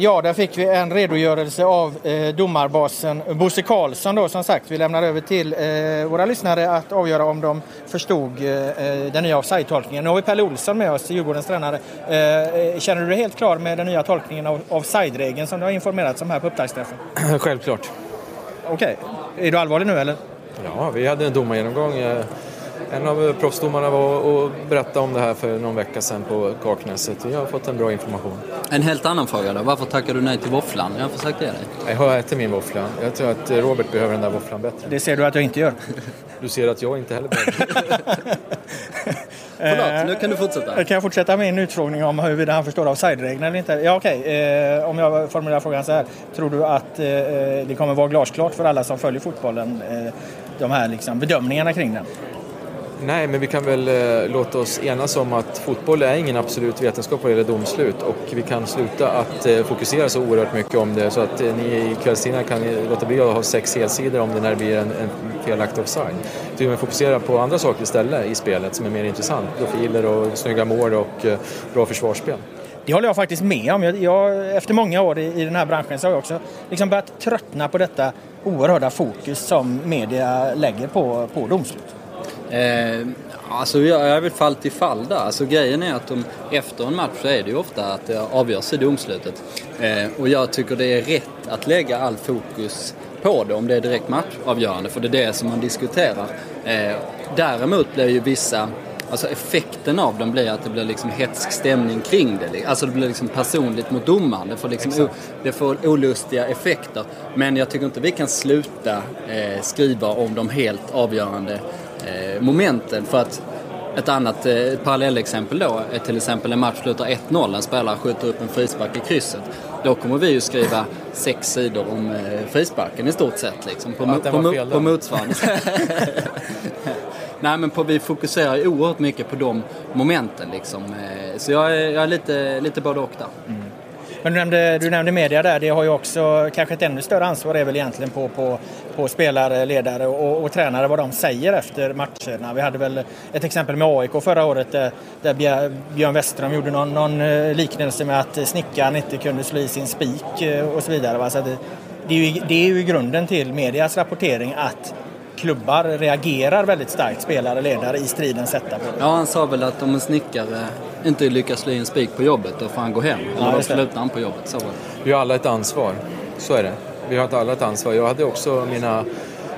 Ja, där fick vi en redogörelse av eh, domarbasen Bosse Karlsson då som sagt. Vi lämnar över till eh, våra lyssnare att avgöra om de förstod eh, eh den nya offside-tolkningen. Nu har vi Pelle Olsson med oss, Djurgårdens tränare. Eh, eh, känner du dig helt klar med den nya tolkningen av offside-regeln som du har informerats om här på upptaktsträffen? Självklart. Okej. Okay. Är du allvarlig nu eller? Ja, vi hade en domargenomgång en av proffsdomarna var och berättade om det här för någon vecka sedan på Kaknäset. Jag har fått en bra information. En helt annan fråga då. Varför tackar du nej till våfflan? Jag har försökt ge dig. Jag har ätit min våffla. Jag tror att Robert behöver den där våfflan bättre. Det ser du att jag inte gör. Du ser att jag inte heller behöver Förlåt, nu kan du fortsätta. Kan jag fortsätta min utfrågning om huruvida han förstår offside-reglerna eller inte? Ja, okej. Okay. Eh, om jag formulerar frågan så här. Tror du att eh, det kommer vara glasklart för alla som följer fotbollen, eh, de här liksom, bedömningarna kring den? Nej, men vi kan väl eh, låta oss enas om att fotboll är ingen absolut vetenskap vad gäller domslut och vi kan sluta att eh, fokusera så oerhört mycket om det så att eh, ni i kvällstidningarna kan låta bli att ha sex helsidor om det när det blir en, en felaktig offside. Vi fokusera på andra saker istället i spelet som är mer intressant. Profiler och snygga mål och eh, bra försvarsspel. Det håller jag faktiskt med om. Jag, jag, efter många år i, i, den här branschen så har jag också liksom börjat tröttna på detta oerhörda fokus som media lägger på, på domslut. Eh, alltså jag är väl fall till fall där. Alltså grejen är att de, efter en match så är det ju ofta att det avgörs i domslutet. Eh, och jag tycker det är rätt att lägga all fokus på det om det är direkt matchavgörande, för det är det som man diskuterar. Eh, däremot blir ju vissa Alltså effekten av dem blir att det blir liksom hetsk stämning kring det. Alltså det blir liksom personligt mot domaren. Det får, liksom det får olustiga effekter. Men jag tycker inte vi kan sluta eh, skriva om de helt avgörande momenten. För att ett annat eh, parallellexempel då är till exempel en match slutar 1-0, en spelare skjuter upp en frispark i krysset. Då kommer vi ju skriva sex sidor om eh, frisparken i stort sett. Liksom, på, ja, på, på, på motsvarande. Nej men på, vi fokuserar ju oerhört mycket på de momenten liksom. Eh, så jag är, jag är lite, lite både och där. Mm. Men du nämnde, du nämnde media där, det har ju också kanske ett ännu större ansvar är väl egentligen på, på, på spelare, ledare och, och tränare vad de säger efter matcherna. Vi hade väl ett exempel med AIK förra året där, där Björn Westerholm gjorde någon, någon eh, liknelse med att snickaren inte kunde slå i sin spik eh, och så vidare. Så det, det, är ju, det är ju grunden till medias rapportering att klubbar reagerar väldigt starkt, spelare, ledare, i stridens hetta. Ja, han sa väl att om en snickare inte lyckas slå in spik på jobbet, då får han gå hem. Eller ja, då slutar han på jobbet. Så Vi har alla ett ansvar, så är det. Vi har alla ett ansvar. Jag hade också mina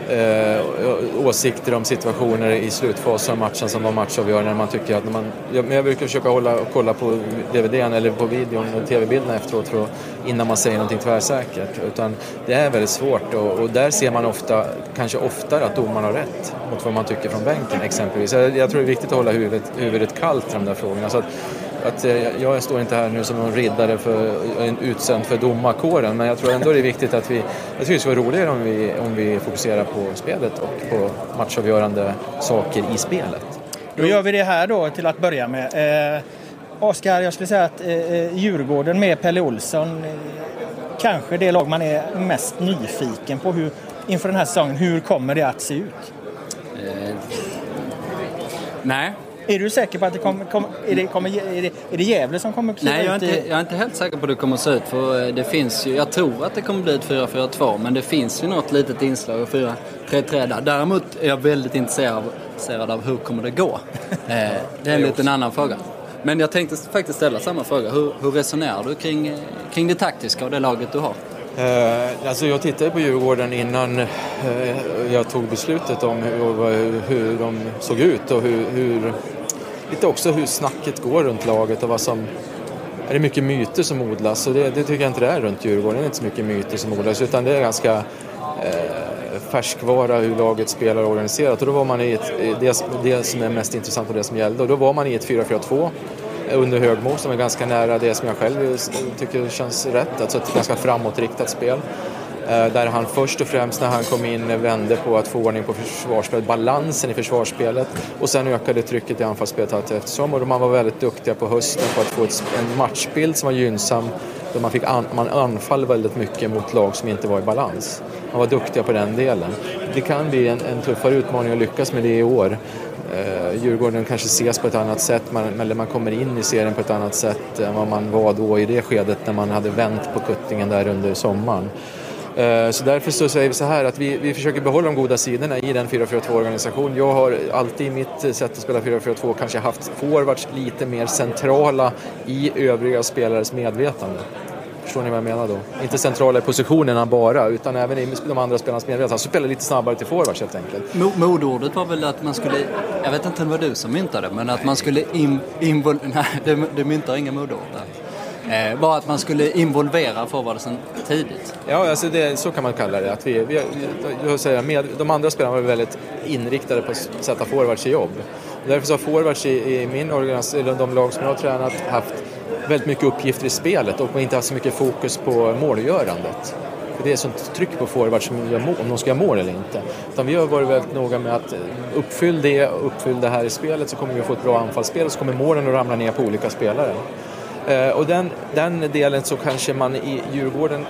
eh, åsikter om situationer i slutfasen av matchen som var matchavgörande. Man tycker att man, jag, men jag brukar försöka hålla, kolla på DVDn eller på videon och TV-bilderna efteråt för att, innan man säger någonting tvärsäkert. Utan det är väldigt svårt och, och, där ser man ofta, kanske oftare att domaren har rätt mot vad man tycker från bänken exempelvis. Jag, jag tror det är viktigt att hålla huvudet, huvudet kallt i de där frågorna. Så att, att eh, jag står inte här nu som någon riddare för, en utsänd för domarkåren men jag tror ändå det är viktigt att vi, jag tycker det skulle vara roligare om vi, om vi fokuserar på spelet och på matchavgörande saker i spelet. Då gör vi det här då till att börja med. Eh, Oskar, jag skulle säga att eh, eh Djurgården med Pelle Olsson eh, kanske det lag man är mest nyfiken på hur, inför den här säsongen. Hur kommer det att se ut? Eh, nej, är du säker på att det kommer, kom, är, det, kommer, är, det, är det Gävle som kommer kliva Nej, jag är, inte, i... jag är inte helt säker på hur det kommer att se ut. För eh, det finns ju, jag tror att det kommer bli ett 4-4-2, men det finns ju något litet inslag av 4-3-3 där. Däremot är jag väldigt intresserad av hur kommer det gå. Eh, det är en liten annan fråga. Men jag tänkte faktiskt ställa samma fråga. Hur, hur resonerar du kring, eh, kring det taktiska och det laget du har? Eh, alltså jag tittade på Djurgården innan eh, jag tog beslutet om hur, hur de såg ut och hur, hur, lite också hur snacket går runt laget och vad som är det mycket myter som odlas och det, det tycker jag inte det är runt Djurgården. Det är inte så mycket myter som odlas utan det är ganska eh, färskvara hur laget spelar organiserat och då var man i ett, det, det som är mest intressant och det som gällde och då var man i ett 4-4-2 eh, under Högmo som är ganska nära det som jag själv tycker känns rätt, alltså ett ganska framåtriktat spel. Eh, där han först och främst när han kom in vände på att få ordning på försvarsspelet, balansen i försvarsspelet och sen ökade trycket i anfallsspelet allt eftersom och man var väldigt duktiga på hösten på att få ett, en matchbild som var gynnsam där man, fick an, man anfall väldigt mycket mot lag som inte var i balans. Man var duktiga på den delen. det kan bli en, en tuffare utmaning att lyckas med det i år. Eh, Djurgården kanske ses på ett annat sätt, man, eller man kommer in i serien på ett annat sätt än vad man var då i det skedet när man hade vänt på kuttingen där under sommaren. Eh, så därför så säger vi så här att vi, vi försöker behålla de goda sidorna i den 4-4-2-organisation. Jag har alltid i mitt sätt att spela 4-4-2 kanske haft forwards lite mer centrala i övriga spelares medvetande. Förstår ni vad jag menar då? Inte centrala i positionerna bara, utan även i de andra spelarnas medvetande. Alltså spela lite snabbare till forwards helt enkelt. Modordet var väl att man skulle, jag vet inte om det var du som myntade men att man skulle in, invol... Nej, du, du myntar inga modord där. Eh, bara att man skulle involvera forwardsen tidigt. Ja, alltså det, så kan man kalla det. Att vi, vi, jag säga, med, de andra spelarna var väldigt inriktade på att sätta forwards i jobb. Därför så har forwards i, i min organisation, eller de lag som jag har tränat, haft väldigt mycket uppgifter i spelet och inte haft så mycket fokus på målgörandet. För det är sånt tryck på forwards som gör mål, om de ska göra mål eller inte. Utan vi har varit väldigt noga med att eh, uppfylla det, uppfylla det här i spelet så kommer vi få ett bra anfallsspel och så kommer målen att ramla ner på olika spelare. Eh, och den, den delen så kanske man i Djurgården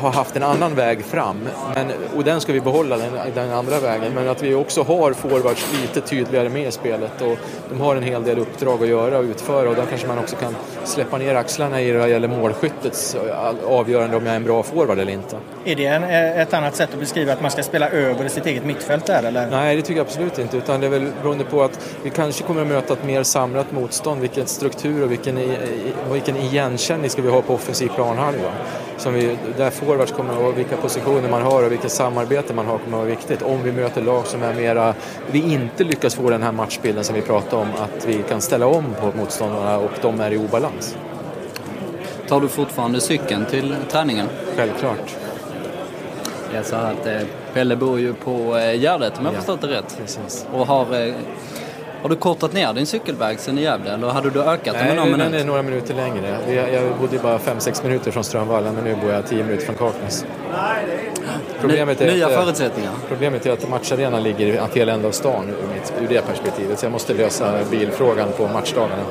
har haft en annan väg fram. Men, och den ska vi behålla, den, den, andra vägen. Men att vi också har forwards lite tydligare med i spelet. Och de har en hel del uppdrag att göra och utföra. Och då kanske man också kan släppa ner axlarna i vad gäller målskyttets avgörande om jag är en bra forward eller inte. Är det en, ett annat sätt att beskriva att man ska spela över sitt eget mittfält där eller? Nej, det tycker jag absolut inte. Utan det är väl beroende på att vi kanske kommer att möta ett mer samlat motstånd. Vilken struktur och vilken vilken igenkänning ska vi ha på offensiv planhalva? Som vi, där forwards kommer att vilka positioner man har och vilket samarbete man har kommer att vara viktigt. Om vi möter lag som är mera, vi inte lyckas få den här matchbilden som vi pratade om, att vi kan ställa om på motståndarna och de är i obalans. Tar du fortfarande cykeln till träningen? Självklart. Jag sa att eh, Pelle bor ju på eh, Gärdet om jag ja, förstått det rätt. Precis. Och har eh, har du kortat ner din cykelväg sen i Gävle eller hade du ökat den med någon minut? Nej, den är några minuter längre. Jag bodde bara 5-6 minuter från Strömvalla men nu bor jag 10 minuter från Kaknäs. Problemet är Nya att, förutsättningar? Problemet är att matcharenan ligger i fel ände av stan ur, mitt, ur det perspektivet så jag måste lösa bilfrågan på matchdagarna.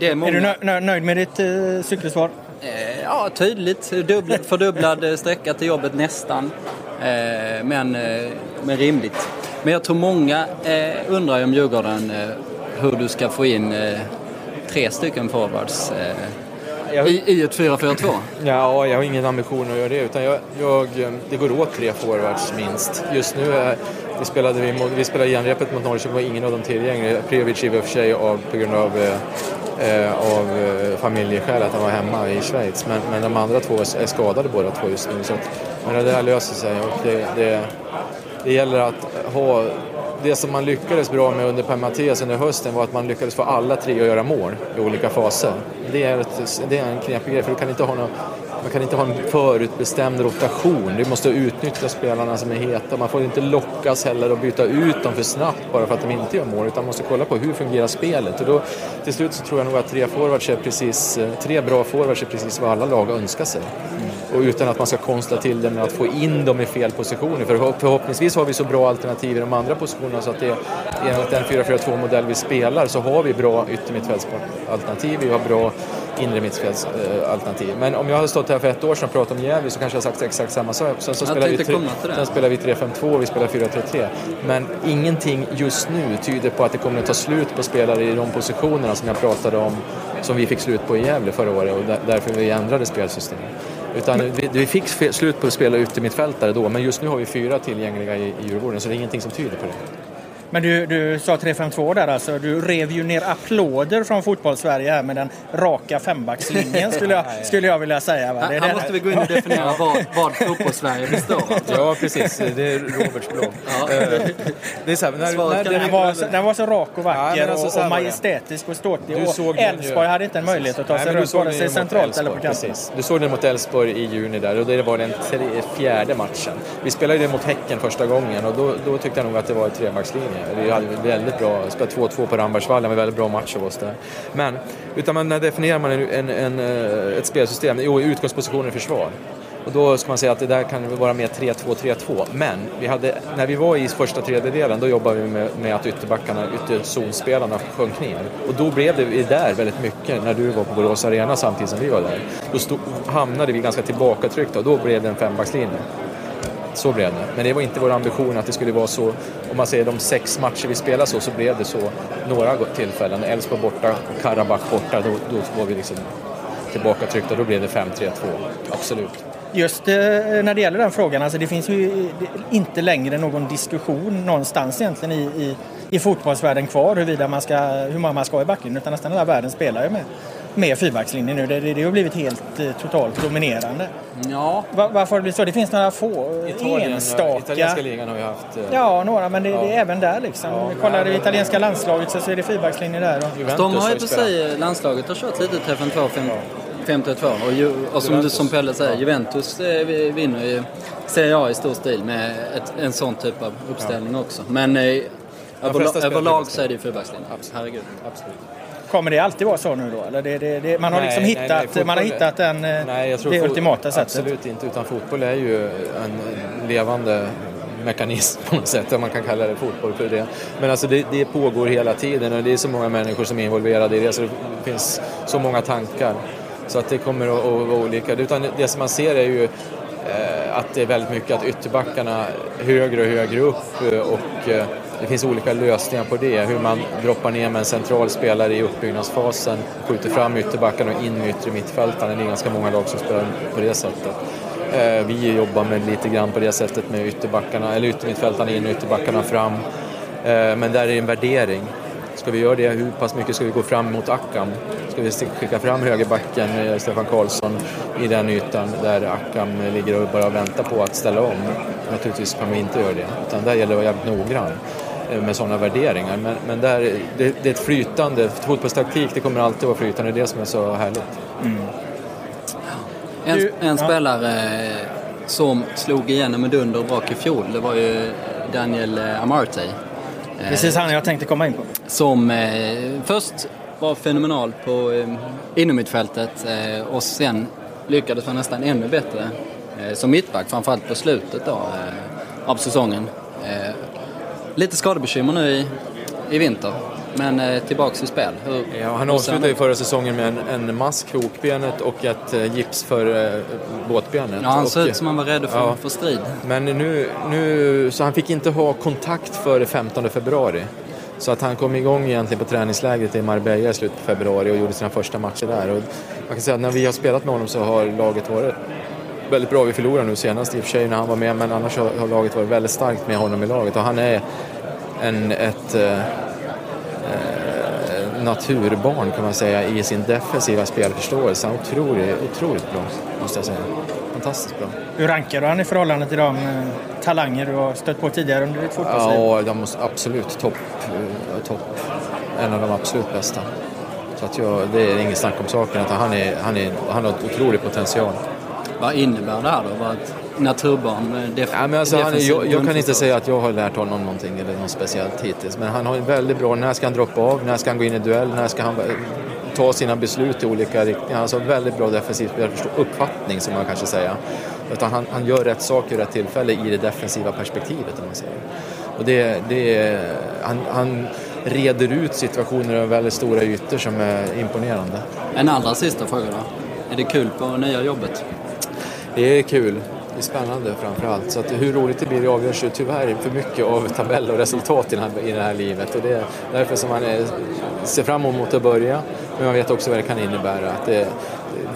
Är, många... är du nöjd med ditt uh, cykelsvar? Eh, ja, tydligt. Dubblad, fördubblad sträcka till jobbet nästan. Eh, men, eh, men rimligt. Men jag tror många eh, undrar om Djurgården hur du ska få in tre stycken forwards jag, i, i ett 4-4-2. Ja, jag har ingen ambition att göra det. Utan jag, jag, det går åt tre forwards minst. Just nu är, vi spelade, vi, vi spelade genrepet mot Norrköping var ingen av dem tillgänglig. Prejovic i och för sig av, på grund av, eh, av familjeskäl att han var hemma i Schweiz. Men, men de andra två är skadade båda två just nu. Så att, men det där löser sig och det, det det gäller att ha det som man lyckades bra med under Per-Mattias under hösten var att man lyckades få alla tre att göra mål i olika faser. Det är, ett, det är en knepig grej för du kan inte ha någon, man kan inte ha en förutbestämd rotation. Du måste utnyttja spelarna som är heta. Man får inte lockas heller att byta ut dem för snabbt bara för att de inte gör mål utan man måste kolla på hur fungerar spelet. Och då, till slut så tror jag nog att tre, forwards är precis, tre bra forwards är precis vad alla lag önskar sig. Och utan att man ska konstla till det med att få in dem i fel positioner. För förhoppningsvis har vi så bra alternativ i de andra positionerna så att det, enligt den 4-4-2-modell vi spelar så har vi bra yttermittfältsalternativ, vi har bra inre mittfältsalternativ. Men om jag hade stått här för ett år sedan och pratat om Gävle så kanske jag sagt exakt samma sak. Sen, så spelar vi, sen spelar vi 3-5-2 och vi spelar 4-3-3. Men ingenting just nu tyder på att det kommer att ta slut på spelare i de positionerna som jag pratade om, som vi fick slut på i Gävle förra året och därför vi ändrade spelsystemet. Utan vi, vi fick slut på att spela ute mittfältare då, men just nu har vi fyra tillgängliga i, i Djurgården så det är ingenting som tyder på det. Men du, du sa 3-5-2 där alltså. Du rev ju ner applåder från fotbollssverige här med den raka fembackslinjen skulle jag, skulle jag vilja säga. Va? Det här måste vi gå in och definiera vad, vad fotbollssverige består av. Ja, precis. Det är Roberts. Ja. Eh, det är så här, när, när den, var, den var så rak och vacker ja, alltså, och, och majestätisk och ståtlig. Och Elfsborg hade inte en möjlighet att ta sig runt vare sig centralt eller på kanten. Du såg den mot Elfsborg i juni där och det var den tre, fjärde matchen. Vi spelade ju det mot Häcken första gången och då, då tyckte jag nog att det var en trebackslinje. Eh, vi hade väldigt bra, spelade 2-2 på Rambergsvallen, en väldigt bra match av oss där. Men, utan man, när definierar man en, en, en, eh, ett spelsystem? Jo, utgångspositionen i försvar. Och då ska man säga att det där kan vara mer 3-2-3-2. Men vi hade, när vi var i första tredjedelen då jobbade vi med, med att ytterbackarna, ytterzonspelarna sjönk ner. Och då blev det där väldigt mycket när du var på Borås Arena samtidigt som vi var där. Då stod, hamnade vi ganska tillbakatryckta och då blev det en fembackslinje så blev det. Men det var inte vår ambition att det skulle vara så. Om man säger de sex matcher vi spelade så, så blev det så några tillfällen. Elfsborg borta, Karabach borta, då, då var vi liksom tillbaka tryckta. Då blev det 5-3-2. Absolut. Just eh, när det gäller den frågan, alltså det finns ju inte längre någon diskussion någonstans egentligen i, i, i fotbollsvärlden kvar huruvida man ska, hur många man ska ha i backlinjen utan nästan hela världen spelar ju med, med fyrbackslinjen nu. Det, det, det har blivit helt eh, totalt dominerande. Ja. Var, varför har det blivit så? Det finns några få Italien, enstaka. Italienska ligan har ju haft... eh, Ja, några, men det, Ja. det är även där liksom. Ja, Kollar du italienska landslaget så, så är det fyrbackslinje där. Och, De har ju på sig, landslaget har kört lite 3-5-2, 5-3-2 och, ju, och som, Juventus. som Pelle säger, Juventus eh, vi- vinner ju Serie A i stor stil med ett, en sån typ av uppställning också. Men eh, överlag så är det ju fyrbackslinje. Absolut. Herregud. Absolut. Kommer det alltid vara så nu då? Eller det, det, det, man har Nej, liksom nej, hittat, nej, man har hittat en, eh, Nej, jag tror det ultimata sättet. Absolut inte, utan fotboll är ju en levande mekanism på något sätt, om man kan kalla det fotboll för det. Men alltså det, det pågår hela tiden och det är så många människor som är involverade i det så det finns så många tankar. Så att det kommer att, att vara olika. Utan det som man ser är ju eh, att det är väldigt mycket att ytterbackarna högre och högre upp eh, och eh, det finns olika lösningar på det. Hur man droppar ner med en central spelare i uppbyggnadsfasen, skjuter fram ytterbackarna och in med yttre mittfältaren. Det är ganska många lag som spelar på det sättet. Eh, vi jobbar med lite grann på det sättet med ytterbackarna, eller yttermittfältarna in och ytterbackarna fram. Eh, men där är det en värdering. Ska vi göra det? Hur pass mycket ska vi gå fram mot Akam? Ska vi skicka fram högerbacken, Stefan Karlsson, i den ytan där Akam ligger och bara väntar på att ställa om? Naturligtvis kan vi inte göra det, utan där gäller det att vara jävligt noggrann med sådana värderingar. Men, men där, det, det är ett flytande, fotbollstaktik det kommer alltid vara flytande, det är det som är så härligt. En, Du- en ja. spelare eh, som slog igenom med dunder och brak i fjol, det var ju Daniel eh, Amarte. Eh, Precis han jag tänkte komma in på. Som eh, först var fenomenal på eh, innermittfältet eh, och sen lyckades vara nästan ännu bättre eh, som mittback, framförallt på slutet då, eh, av säsongen. Lite skadebekymmer nu i, i vinter, men eh, tillbaks i spel. Hur, Ja, han avslutade ju förra säsongen med en, en mask krokbenet och ett eh, gips för eh, båtbenet. Ja, han såg ut som han var rädd för, Ja. för strid. Men nu, nu, så han fick inte ha kontakt före 15 februari. Så att han kom igång egentligen på träningslägret i Marbella i slutet på februari och gjorde sina första matcher där. Och man kan säga att när vi har spelat med honom så har laget varit väldigt bra. Vi förlorade nu senast i och för sig när han var med, men annars har, laget varit väldigt starkt med honom i laget. Och han är en, ett eh, eh, naturbarn kan man säga i sin defensiva spelförståelse. Han är otroligt, otroligt bra, måste jag säga. Fantastiskt bra. Hur rankar du han i förhållande till de eh, talanger du har stött på tidigare under ditt fotbollsliv? Ja, de måste absolut topp. eh, topp. En av de absolut bästa. Så att jag, det är inget snack om saken. Att han, är, han, är, han har otrolig potential. Vad innebär det här då? Vad ett naturbarn med def- Ja, men alltså, han, defensiv jag, jag kan inte säga att jag har lärt honom någonting eller något speciellt hittills. Men han har en väldigt bra, när ska han droppa av, när ska han gå in i duell, när ska han eh, ta sina beslut i olika riktningar. Alltså väldigt bra defensiv spelförstå- uppfattning som man kanske säga. Utan han, han gör rätt saker i rätt tillfälle i det defensiva perspektivet om man säger. Och det, det han, han reder ut situationer över väldigt stora ytor som är imponerande. En allra sista fråga då. Är det kul på nya jobbet? Det är kul. Det är spännande framför allt. Så att hur roligt det blir avgörs ju tyvärr för mycket av tabell och resultat i det här, i det här livet. Och det är därför som man är, ser fram emot att börja. Men man vet också vad det kan innebära. Att det,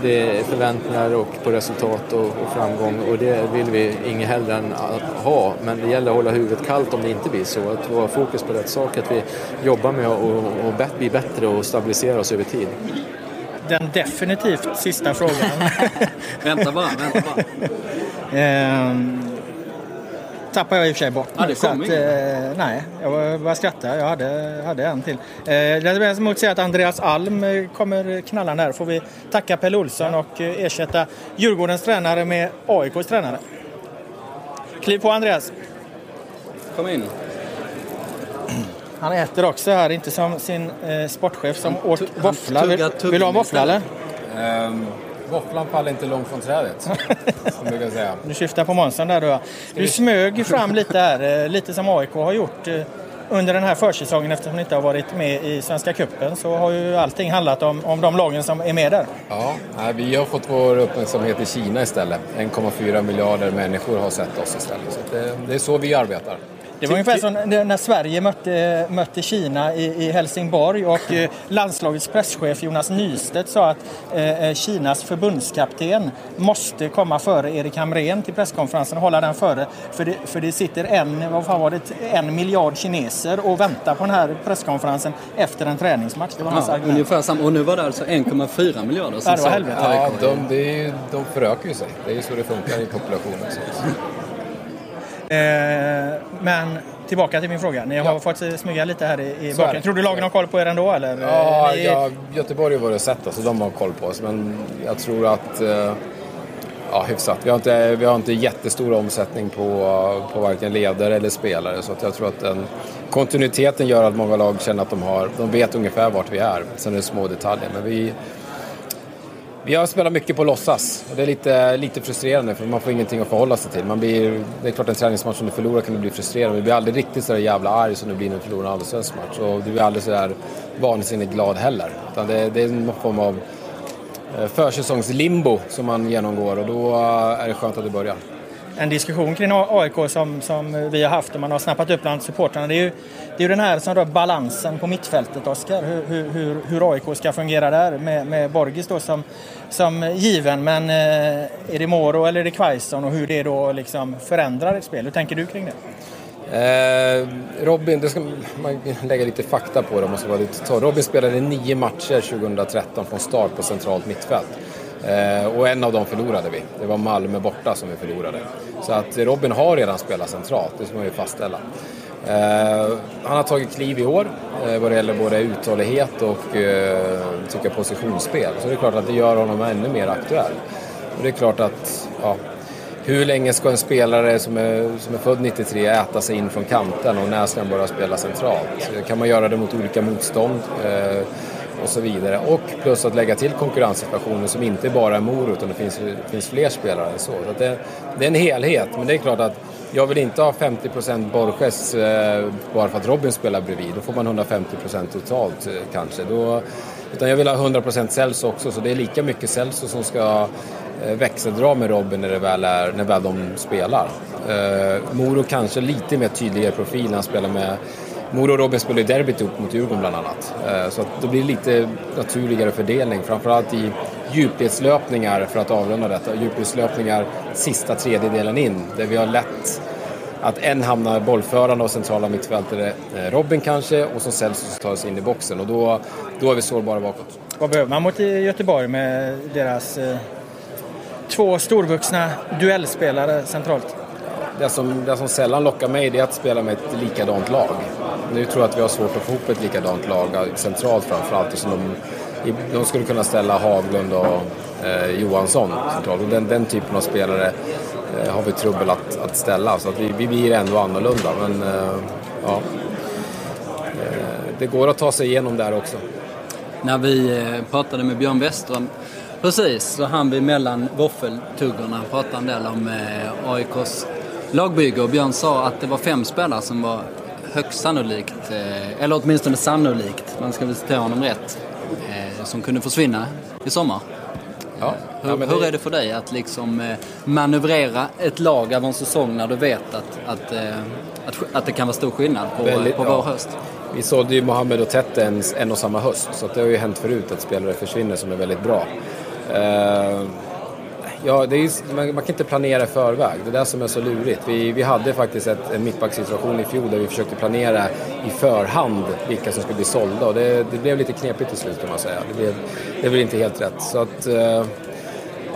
det är förväntningar och på resultat och, och framgång och det vill vi inget hellre än att ha. Men det gäller att hålla huvudet kallt om det inte blir så. Att ha fokus på rätt sak, att vi jobbar med att och, och bli bättre och stabilisera oss över tid. Den definitivt sista frågan. Vänta bara, vänta bara. ehm, tappar jag i och för sig bort. Ja, det kom att, eh, Nej, jag bara skrattade. Jag hade, hade en till. Eh, Däremot säga att Andreas Alm eh, kommer knallande här. Får vi tacka Pelle Olsson och eh, ersätta Djurgårdens tränare med AIKs tränare. Kliv på Andreas. Kom in. Han äter också här, inte som sin eh, sportchef som åt våffla. Vill, vill du ha våffla eller? Um, våfflan faller inte långt från trädet, som jag brukar säga. Du syftar på Månsson där du. Du smög fram lite här, eh, lite som AIK har gjort. eh, under den här försäsongen, eftersom ni inte har varit med i Svenska Cupen, så har ju allting handlat om, om de lagen som är med där. Ja, vi har fått vår uppmärksamhet i Kina istället. 1,4 miljarder människor har sett oss istället. Så det, det är så vi arbetar. Det var ungefär som när Sverige mötte, mötte Kina i, i Helsingborg och eh, landslagets presschef Jonas Nystedt sa att eh, eh, Kinas förbundskapten måste komma före Erik Hamrén till presskonferensen och hålla den före. För det, för det sitter en, vad fan var det, en miljard kineser och väntar på den här presskonferensen efter en träningsmatch. Det var hans Ja, argument. ungefär samma. Och nu var det alltså 1,4 miljarder som Ja, det var sa- helvete. Ja, de, det är, ju- de förökar ju sig. Det är ju så det funkar i populationen. Så. Eh, men tillbaka till min fråga. Ni har Ja. fått smyga lite här i, i Så det. bakgrunden. Tror du lagen har koll på er ändå? Eller? Ja, Ni- ja, Göteborg varit och sett oss och de har koll på oss. Men jag tror att... eh, Ja, hyfsat. Vi har inte, vi har inte jättestor omsättning på, på varken ledare eller spelare. Så jag tror att den kontinuiteten gör att många lag känner att de, har, de vet ungefär vart vi är. Sen är det små detaljer. Men vi, vi har spelat mycket på låtsas. Och det är lite, lite frustrerande för man får ingenting att förhålla sig till. Man blir, det är klart en träningsmatch som du förlorar kan du bli frustrerad. Men du blir aldrig riktigt så där jävla arg som du blir när du förlorar en allsvensk match. Och du är aldrig så där vansinnigt glad heller. Utan det, det är någon form av eh, försäsongslimbo som man genomgår och då eh, är det skönt att det börjar en diskussion kring AIK som, som vi har haft och man har snappat upp bland supportrarna. Det är ju, det är den här som rör balansen på mittfältet, Oskar. Hur, hur, hur, AIK ska fungera där med, med Borgis då som, som given. Men eh, är det Moro eller är det Quaison och hur det då liksom förändrar ett spel? Hur tänker du kring det? Eh, Robin, det ska man lägga lite fakta på det. Måste vara lite. Robin spelade nio matcher 2013 från start på centralt mittfält. Eh, och en av dem förlorade vi. Det var Malmö borta som vi förlorade. Så att Robin har redan spelat centralt, det ska man ju fastställa. Eh, han har tagit kliv i år eh, vad det gäller både uthållighet och eh, tycker jag, positionsspel. Så det är klart att det gör honom ännu mer aktuell. Och det är klart att ja, hur länge ska en spelare som är, som är född 93 äta sig in från kanten och när ska han börja spela centralt? Kan man göra det mot olika motstånd? Eh, och så vidare. Och plus att lägga till konkurrenssituationen som inte bara är Moro utan det finns, det finns fler spelare än så. så att det, det är en helhet, men det är klart att jag vill inte ha 50% Borges eh, bara för att Robin spelar bredvid. Då får man 150% totalt eh, kanske. Då, utan jag vill ha 100% Celso också, så det är lika mycket Celso som ska eh, växeldra med Robin när, det väl är, när väl de spelar. Eh, Moro kanske lite mer tydligare profil när han spelar med Mora och Robin spelar ju derbyt upp mot Djurgården bland annat. Eh, så att det blir lite naturligare fördelning, framförallt i djupledslöpningar för att avrunda detta. Djupledslöpningar sista tredjedelen in, där vi har lätt att en hamnar bollförande och centrala mittfältare, eh, Robin kanske, och så Celsius som tar sig in i boxen. Och då, då är vi sårbara bakåt. Vad behöver man mot eh, Göteborg med deras eh, två storvuxna duellspelare centralt? Det som, det som sällan lockar mig det är att spela med ett likadant lag. Nu tror jag att vi har svårt att få ihop ett likadant lag, eh, centralt framförallt. Eftersom de, de skulle kunna ställa Haglund och eh, Johansson centralt. Och den, den typen av spelare eh, har vi trubbel att, att ställa. Så att vi, vi blir ändå annorlunda. Men eh, ja, eh, det går att ta sig igenom där också. När vi eh, pratade med Björn Westström precis så hann vi mellan våffeltuggorna pratade en del om eh, AIKs lagbygge och Björn sa att det var fem spelare som var högst sannolikt, eh, eller åtminstone sannolikt, man ska väl citera honom rätt, eh, som kunde försvinna i sommar. Ja, Hur, ja, men hur det- är det för dig att liksom eh, manövrera ett lag över en säsong när du vet att, att, att, att det kan vara stor skillnad på, Väldigt- på ja. vår höst? Vi sålde ju Mohamed och Tette en, en och samma höst, så att det har ju hänt förut att spelare försvinner som är väldigt bra. Ja, det är, man, man kan inte planera i förväg, det är det som är så lurigt. Vi, vi hade faktiskt ett, en mittbacksituation i fjol där vi försökte planera i förhand vilka som skulle bli sålda och det, det blev lite knepigt till slut kan man säga. Det blev, det blev inte helt rätt. Så att, eh,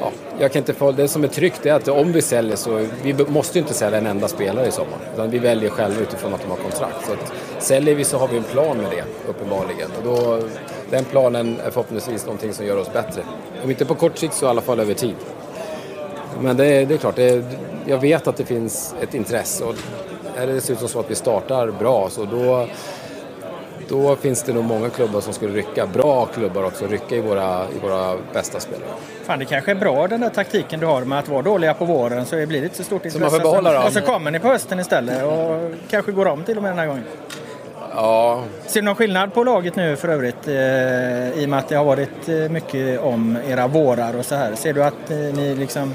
Ja, jag kan inte få, det som är tryggt är att om vi säljer så, vi måste ju inte sälja en enda spelare i sommar. Utan vi väljer själva utifrån att de har kontrakt. Så att, säljer vi så har vi en plan med det, uppenbarligen. Och då, den planen är förhoppningsvis någonting som gör oss bättre. Om inte på kort sikt så i alla fall över tid. Men det, är- det är klart, det, jag vet att det finns ett intresse. Och är det dessutom så att vi startar bra så då, då finns det nog många klubbar som skulle rycka. Bra klubbar också, rycka i våra, i våra bästa spelare. Fan, det kanske är bra den där taktiken du har med att vara dåliga på våren så blir det inte så stort intresse. man får behålla dem. Och så kommer ni på hösten istället och kanske går om till och med den här gången. Ja. Ser du någon skillnad på laget nu för övrigt? Eh, I och med att det har varit eh, mycket om era vårar och så här. Ser du att eh, ni liksom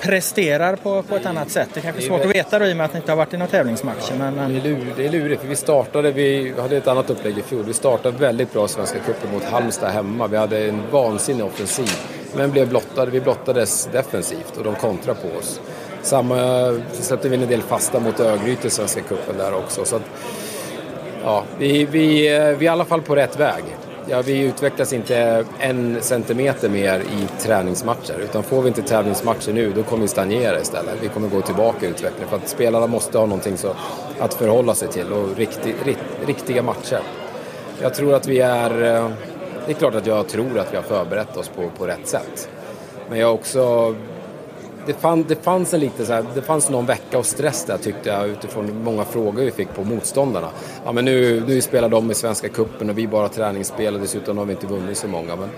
presterar på, på ett annat sätt? Det är kanske är svårt att veta då i och med att ni inte har varit i några tävlingsmatcher. Ja, men... Det, är lurigt, det är lurigt, för vi startade, vi hade ett annat upplägg i fjol. Vi startade väldigt bra Svenska cupen mot Halmstad hemma. Vi hade en vansinnig offensiv. Men blev blottade, vi blottades defensivt och de kontrade på oss. Samma, så släppte vi in en del fasta mot Örgryte i Svenska cupen där också. Så att, ja, vi, vi, vi är i alla fall på rätt väg. Ja, vi utvecklas inte en centimeter mer i träningsmatcher. Utan får vi inte tävlingsmatcher nu, då kommer vi stagnera istället. Vi kommer gå tillbaka i utvecklingen. För att spelarna måste ha någonting så, att förhålla sig till och riktig, riktiga matcher. Jag tror att vi är... Eh, det är klart att jag tror att vi har förberett oss på, på rätt sätt. Men jag har också det, fann, det fanns en lite så här, det fanns någon vecka av stress där tyckte jag utifrån många frågor vi fick på motståndarna. Ja men nu, nu spelar de i Svenska Kuppen och vi bara träningsspel och dessutom har vi inte vunnit så många. Men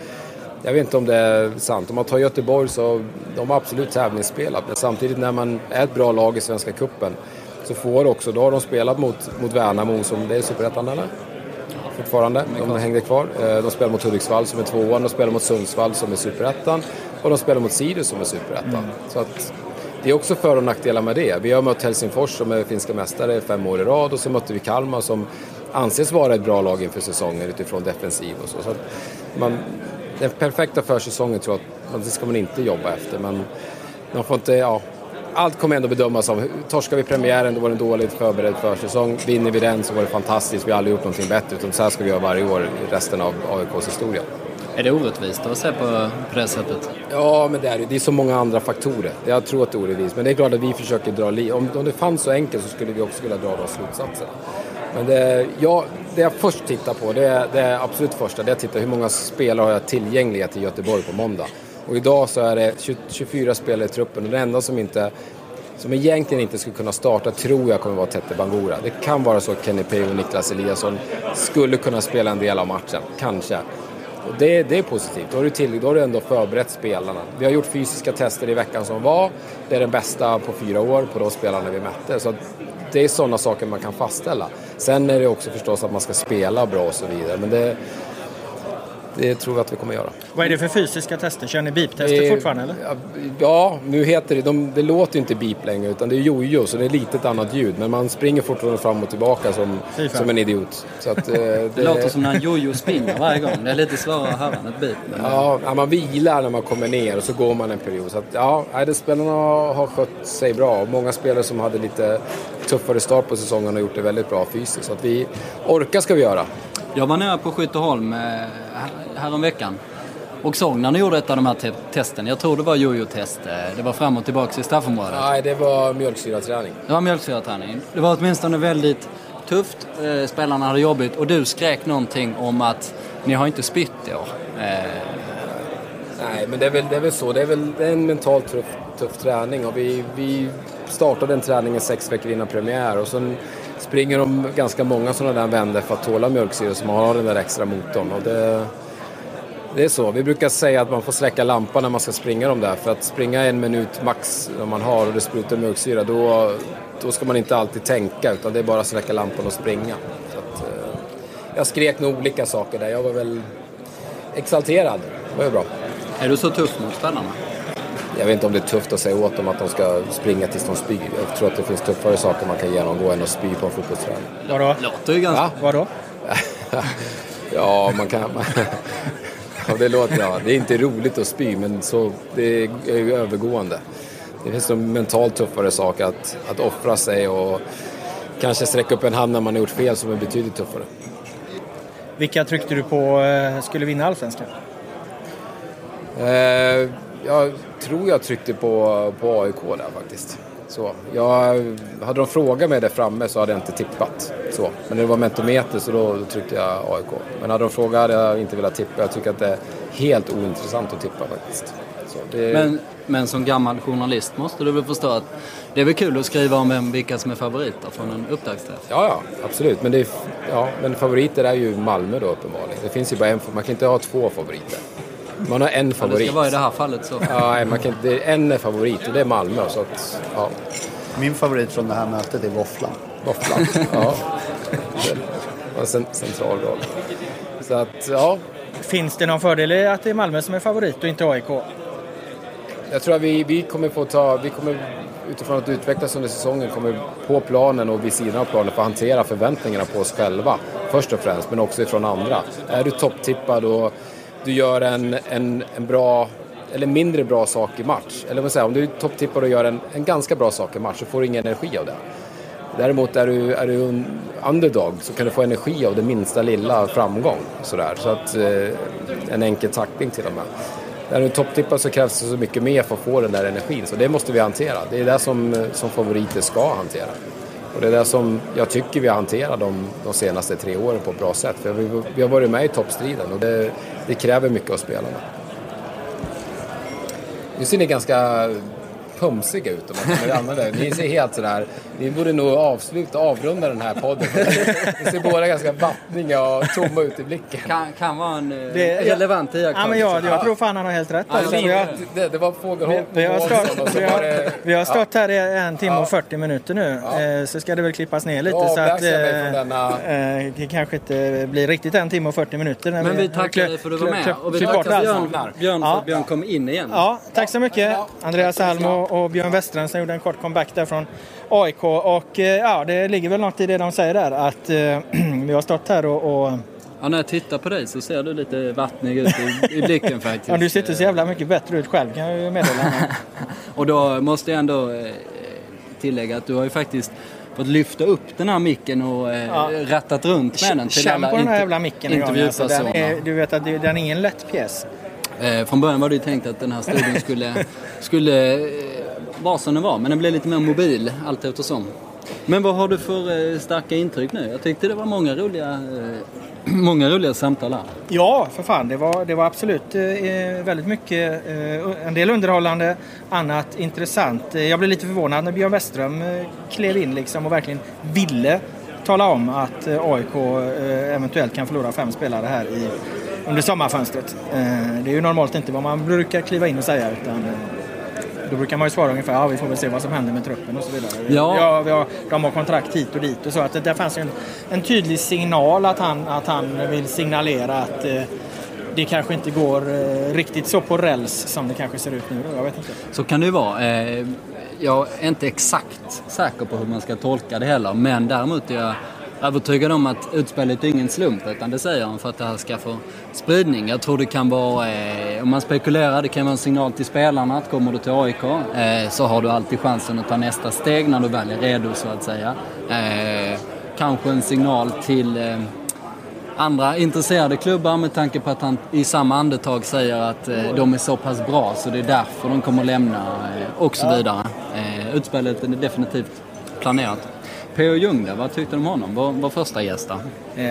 jag vet inte om det är sant. Om man tar Göteborg så de har absolut tävlingsspelat. Men samtidigt när man är ett bra lag i Svenska Kuppen så får också, då har de spelat mot, mot Värnamo som, det är Superettan eller? Fortfarande, de hängde kvar. Eh, de spelar mot Hudiksvall som är tvåan, de spelar mot Sundsvall som är Superettan och de spelar mot Sirius som är superettan. Mm. Så att det är också för och nackdelar med det. Vi har mött Helsingfors som är finska mästare fem år i rad och så mötte vi Kalmar som anses vara ett bra lag inför säsongen utifrån defensiv och så. så man, den perfekta försäsongen tror jag att det ska man inte jobba efter men man får inte, ja, allt kommer ändå bedömas av, torskar vi premiären då var det en dåligt förberedd försäsong, vinner vi den så var det fantastiskt, vi har aldrig gjort någonting bättre utan så här ska vi göra varje år i resten av AIKs historia. Är det orättvist att se på, på det sättet? Ja, men det är det. Det är så många andra faktorer. Jag tror att det är orättvist. Men det är klart att vi försöker dra li om, om det fanns så enkelt så skulle vi också kunna dra de slutsatserna. Men det, ja, det jag först tittar på, det är, det är absolut första, det är att titta hur många spelare har jag tillgängliga till Göteborg på måndag. Och idag så är det 20, 24 spelare i truppen och det enda som inte som egentligen inte skulle kunna starta tror jag kommer vara Tete Bangura. Det kan vara så att Kenny Pay och Niklas Eliasson skulle kunna spela en del av matchen, kanske. Och det, det är positivt. Då har, du till, då har du ändå förberett spelarna. Vi har gjort fysiska tester i veckan som var. Det är den bästa på fyra år på de spelarna vi mätte. Så det är sådana saker man kan fastställa. Sen är det också förstås att man ska spela bra och så vidare. Men det, det tror vi att vi kommer göra. Vad är det för fysiska tester? Kör ni beep-tester fortfarande eller? Ja, nu heter det, de, det låter inte beep längre utan det är jojo så det är lite ett annat ljud. Men man springer fortfarande fram och tillbaka som, som en idiot. Så att, eh, det, det låter som när en jojo spinner varje gång. Det är lite svårare att höra än ett beep. Men... Ja, man vilar när man kommer ner och så går man en period. Så att, ja, det spelarna har skött sig bra. Många spelare som hade lite tuffare start på säsongen har gjort det väldigt bra fysiskt. Så att vi orkar ska vi göra. Jag var nere på Skytteholm eh, häromveckan och såg när ni gjorde ett av de här te testen. Jag tror det var jojo-test. Eh, det var fram och tillbaka i straffområdet. Nej, det var mjölksyraträning. Det var mjölksyraträning. Det var åtminstone väldigt tufft. Eh, spelarna hade jobbigt och du skrek någonting om att ni har inte spytt i år. Nej, men det är väl, det är väl så. Det är väl det är en mentalt tuff, tuff träning och vi, vi startade den träningen sex veckor innan premiär och sen springer de ganska många sådana där vändor för att tåla mjölksyra så man har den där extra motorn. Och det, det är så. Vi brukar säga att man får släcka lampan när man ska springa de där. För att springa en minut max om man har och det sprutar mjölksyra då, då ska man inte alltid tänka utan det är bara att släcka lampan och springa. Så att, eh, jag skrek nog olika saker där. Jag var väl exalterad. Det var ju bra. Är du så tuff mot spelarna? Jag vet inte om det är tufft att säga åt dem att de ska springa tills de spyr. Jag tror att det finns tuffare saker man kan genomgå än att spy på en fotbollsträning. Vadå? Låter ju ganska... Ja? Vadå? ja, man kan... ja, det låter... Ja, det är inte roligt att spy, men så, det är ju övergående. Det finns så mentalt tuffare saker att, att offra sig och kanske sträcka upp en hand när man har gjort fel som är betydligt tuffare. Vilka tryckte du på eh, skulle vinna Allsvenskan? Eh, jag tror jag tryckte på, på AIK där faktiskt. Så, jag, hade de frågat mig där framme så hade jag inte tippat. Så. Men när det var mentometer så då, då tryckte jag AIK. Men hade de frågat hade jag inte velat tippa. Jag tycker att det är helt ointressant att tippa faktiskt. Det... Men, men som gammal journalist måste du väl förstå att det är väl kul att skriva om vem, vilka som är favoriter från en upptaktsträff? Ja, ja, absolut. Men, är, ja, men favoriter är ju Malmö då uppenbarligen. Det finns ju bara en, man kan inte ha två favoriter. Man har en favorit. Ja, det ska vara i det här fallet så. Ja, man kan, det är en favorit och det är Malmö. Så att, ja. Min favorit från det här mötet är våfflan. Våfflan, ja. en central roll. Så att, ja. Finns det någon fördel i att det är Malmö som är favorit och inte AIK? Jag tror att vi, vi kommer få ta, vi kommer utifrån att utvecklas under säsongen kommer på planen och vid sidan av planen få hantera förväntningarna på oss själva. Först och främst, men också ifrån andra. Är du topptippad och du gör en, en, en bra eller mindre bra sak i match. Eller vad säger, om du är och gör en, en ganska bra sak i match så får du ingen energi av det. Däremot är du, är du en underdog så kan du få energi av det minsta lilla framgång. Sådär. Så att, eh, en enkel tackling till och med. När du är så krävs det så mycket mer för att få den där energin. Så det måste vi hantera. Det är det som, som favoriter ska hantera. Och det är det som jag tycker vi har hanterat de, de senaste tre åren på ett bra sätt. För vi, vi har varit med i toppstriden och det, det kräver mycket av spelarna. Nu ser ni ganska pumsiga ut om man använder det. Ni ser helt sådär, ni borde nog avsluta, avrunda den här podden. Ni ser båda ganska vattniga och tomma ut i blicken. Kan, kan vara en eh, det, relevant iakttagelse. Ja, men jag, jag tror fan han har helt rätt. Alltså, vi, har, det, det var fågelholk vi, vi, har stått, vi, har, vi har stått här i en timme och 40 minuter nu. Ja. Eh, så ska det väl klippas ner lite. så att denna... eh, det kanske inte blir riktigt en timme och 40 minuter. Men vi tackar dig för att du var med. Och vi tackar Björn, Björn för att Björn kom in igen. Ja, tack så mycket. Andreas Alm och Björn Westerström som gjorde en kort comeback där från AIK. Och eh, ja, det ligger väl något i det de säger där att eh, vi har stått här och, och Ja, när jag tittar på dig så ser du lite vattnig ut i, i blicken faktiskt. ja, du sitter så jävla mycket bättre ut själv kan jag ju meddela. och då måste jag ändå eh, tillägga att du har ju faktiskt fått lyfta upp den här micken och eh, ja. rattat runt med den till Känn på den här jävla micken intervjupersoner. Alltså, den är, du vet att den är ingen lätt pjäs. Eh, från början var det ju tänkt att den här studion skulle, skulle var som den var, men den blev lite mer mobil allt eftersom. Men vad har du för eh, starka intryck nu? Jag tyckte det var många roliga, eh, många roliga samtal här. Ja, för fan. Det var, det var absolut eh, väldigt mycket. en del underhållande, annat intressant. Jag blev lite förvånad när Björn Westström klev in liksom och verkligen ville tala om att AIK eventuellt kan förlora fem spelare här i, under sommarfönstret. Det är ju normalt inte vad man brukar kliva in och säga utan då brukar man ju svara ungefär ja vi får väl se vad som händer med truppen och så vidare. Ja. Ja, vi har, de har kontrakt hit och dit och så. Att det, där fanns en, en tydlig signal att han, att han vill signalera att eh, det kanske inte går eh, riktigt så på räls som det kanske ser ut nu. Då. Jag vet inte. Så kan det ju vara. Eh, jag är inte exakt säker på hur man ska tolka det heller men däremot är jag övertygad om att utspelet är ingen slump utan det säger han för att det här ska få spridning. Jag tror det kan vara, eh, om man spekulerar, det kan vara en signal till spelarna att kommer du till AIK eh, så har du alltid chansen att ta nästa steg när du väl är redo så att säga. Eh, kanske en signal till eh, andra intresserade klubbar med tanke på att han i samma andetag säger att eh, de är så pass bra så det är därför de kommer lämna eh, och så vidare. utspelet är definitivt planerat. P.O. Jung där, vad tyckte du om honom? Var, var första gäst Eh,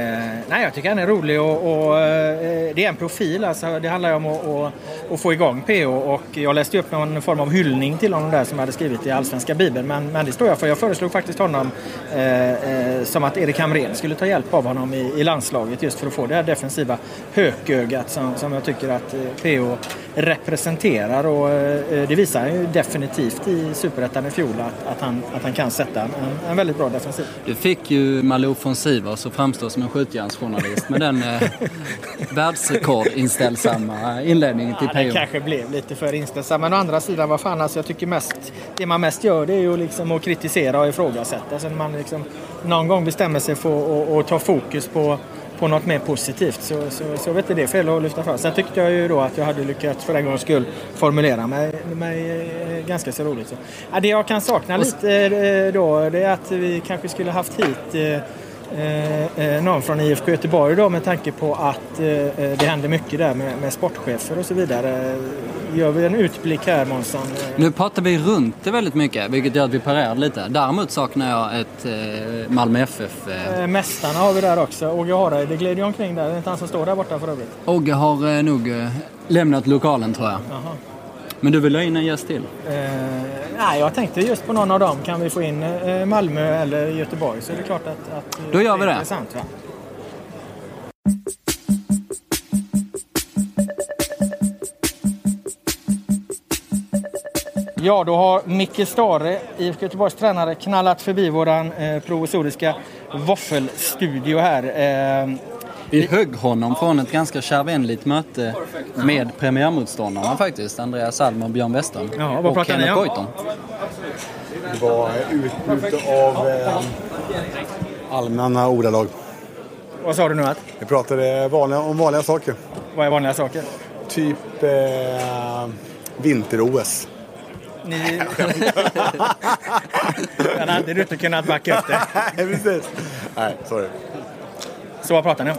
nej, jag tycker han är rolig och, och eh, det är en profil. Alltså, det handlar ju om att, och, att få igång P.O. och jag läste upp någon form av hyllning till honom där som jag hade skrivit i Allsvenska Bibeln. Men, men det står jag för. Jag föreslog faktiskt honom eh, eh, som att Erik Hamrén skulle ta hjälp av honom i, i, landslaget just för att få det här defensiva hökögat som, som jag tycker att eh, P.O representerar. Och eh, det visar han ju definitivt i Superettan i fjol att, att, han, att han kan sätta en, en väldigt bra defensiv. Du fick ju Malou von Sivers att framstå som en skjutjärnsjournalist med den eh, världsrekordinställsamma inledningen till ja, PO. Den kanske blev lite för inställsam. Men å andra sidan, vad fan, alltså, jag tycker mest, det man mest gör det är ju liksom att kritisera och ifrågasätta. Sen man liksom någon gång bestämmer sig för att ta fokus på på något mer positivt så, så, så vet det är fel att lyfta fram. Sen tyckte jag ju då att jag hade lyckats för en gångs skull formulera mig, mig eh, ganska så roligt. Så. Ja, det jag kan sakna lite eh, då det är att vi kanske skulle haft hit eh, Eh, eh, någon från IFK Göteborg då med tanke på att eh, eh, det händer mycket där med, med sportchefer och så vidare. Gör vi en utblick här Månsson? Nu pratar vi runt det väldigt mycket vilket gör att vi parerar lite. Däremot saknar jag ett eh, Malmö FF. Eh... Mästarna har vi där också. Åge Hareide glider ju omkring där. Det är inte han som står där borta för övrigt. Åge har eh, nog lämnat lokalen tror jag. Jaha. Men du vill ha in en gäst till? Eh, nej, jag tänkte just på någon av dem. Kan vi få in eh, Malmö eller Göteborg så är det klart att, att Då gör vi det. Intressant, va? Ja, då har Micke Stare, IFK Göteborgs tränare, knallat förbi våran eh, provisoriska våffelstudio här. Vi högg honom från ett ganska kärvänligt möte med premiärmotståndarna faktiskt. Andreas Alm och Björn Western. Ja, vad och pratar ni Kenneth om? Goitom. Det var utbyte av eh, allmänna ordalag. vad sa du nu att? Vi pratade vanliga, om vanliga saker. Vad är vanliga saker? Typ eh, vinter-OS. Ni... Den hade du inte kunnat backa upp det. Nej, precis. Nej, sorry. Så vad pratar ni om?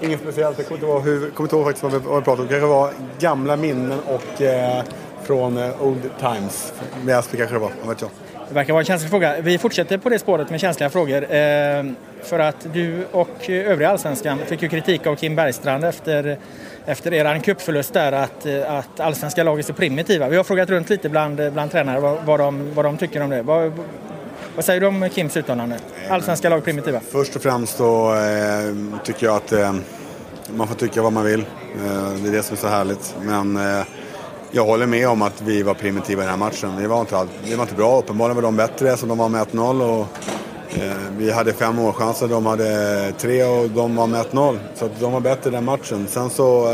Inget speciellt. Jag kommer inte ihåg, hur, kommer inte ihåg faktiskt vad vi, vad vi pratade om. Det kanske var gamla minnen och eh, från eh, old times. Väsby kanske det var, vad vet jag. Det verkar vara en känslig fråga. Vi fortsätter på det spåret med känsliga frågor. Eh, för att du och övriga allsvenskan fick ju kritik av Kim Bergstrand efter, efter er cupförlust där att, att allsvenska lag är så primitiva. Vi har frågat runt lite bland, bland tränare vad, vad, de, vad de tycker om det. Vad, vad säger du om Kims uttalande? Allsvenska lag primitiva? Först och främst så eh, tycker jag att eh, man får tycka vad man vill. Eh, det är det som är så härligt. Men eh, jag håller med om att vi var primitiva i den här matchen. Vi var inte, all- vi var inte bra. Uppenbarligen var de bättre så de var med 1-0. Och, eh, vi hade fem målchanser, de hade tre och de var med 1-0. Så att de var bättre i den matchen. Sen så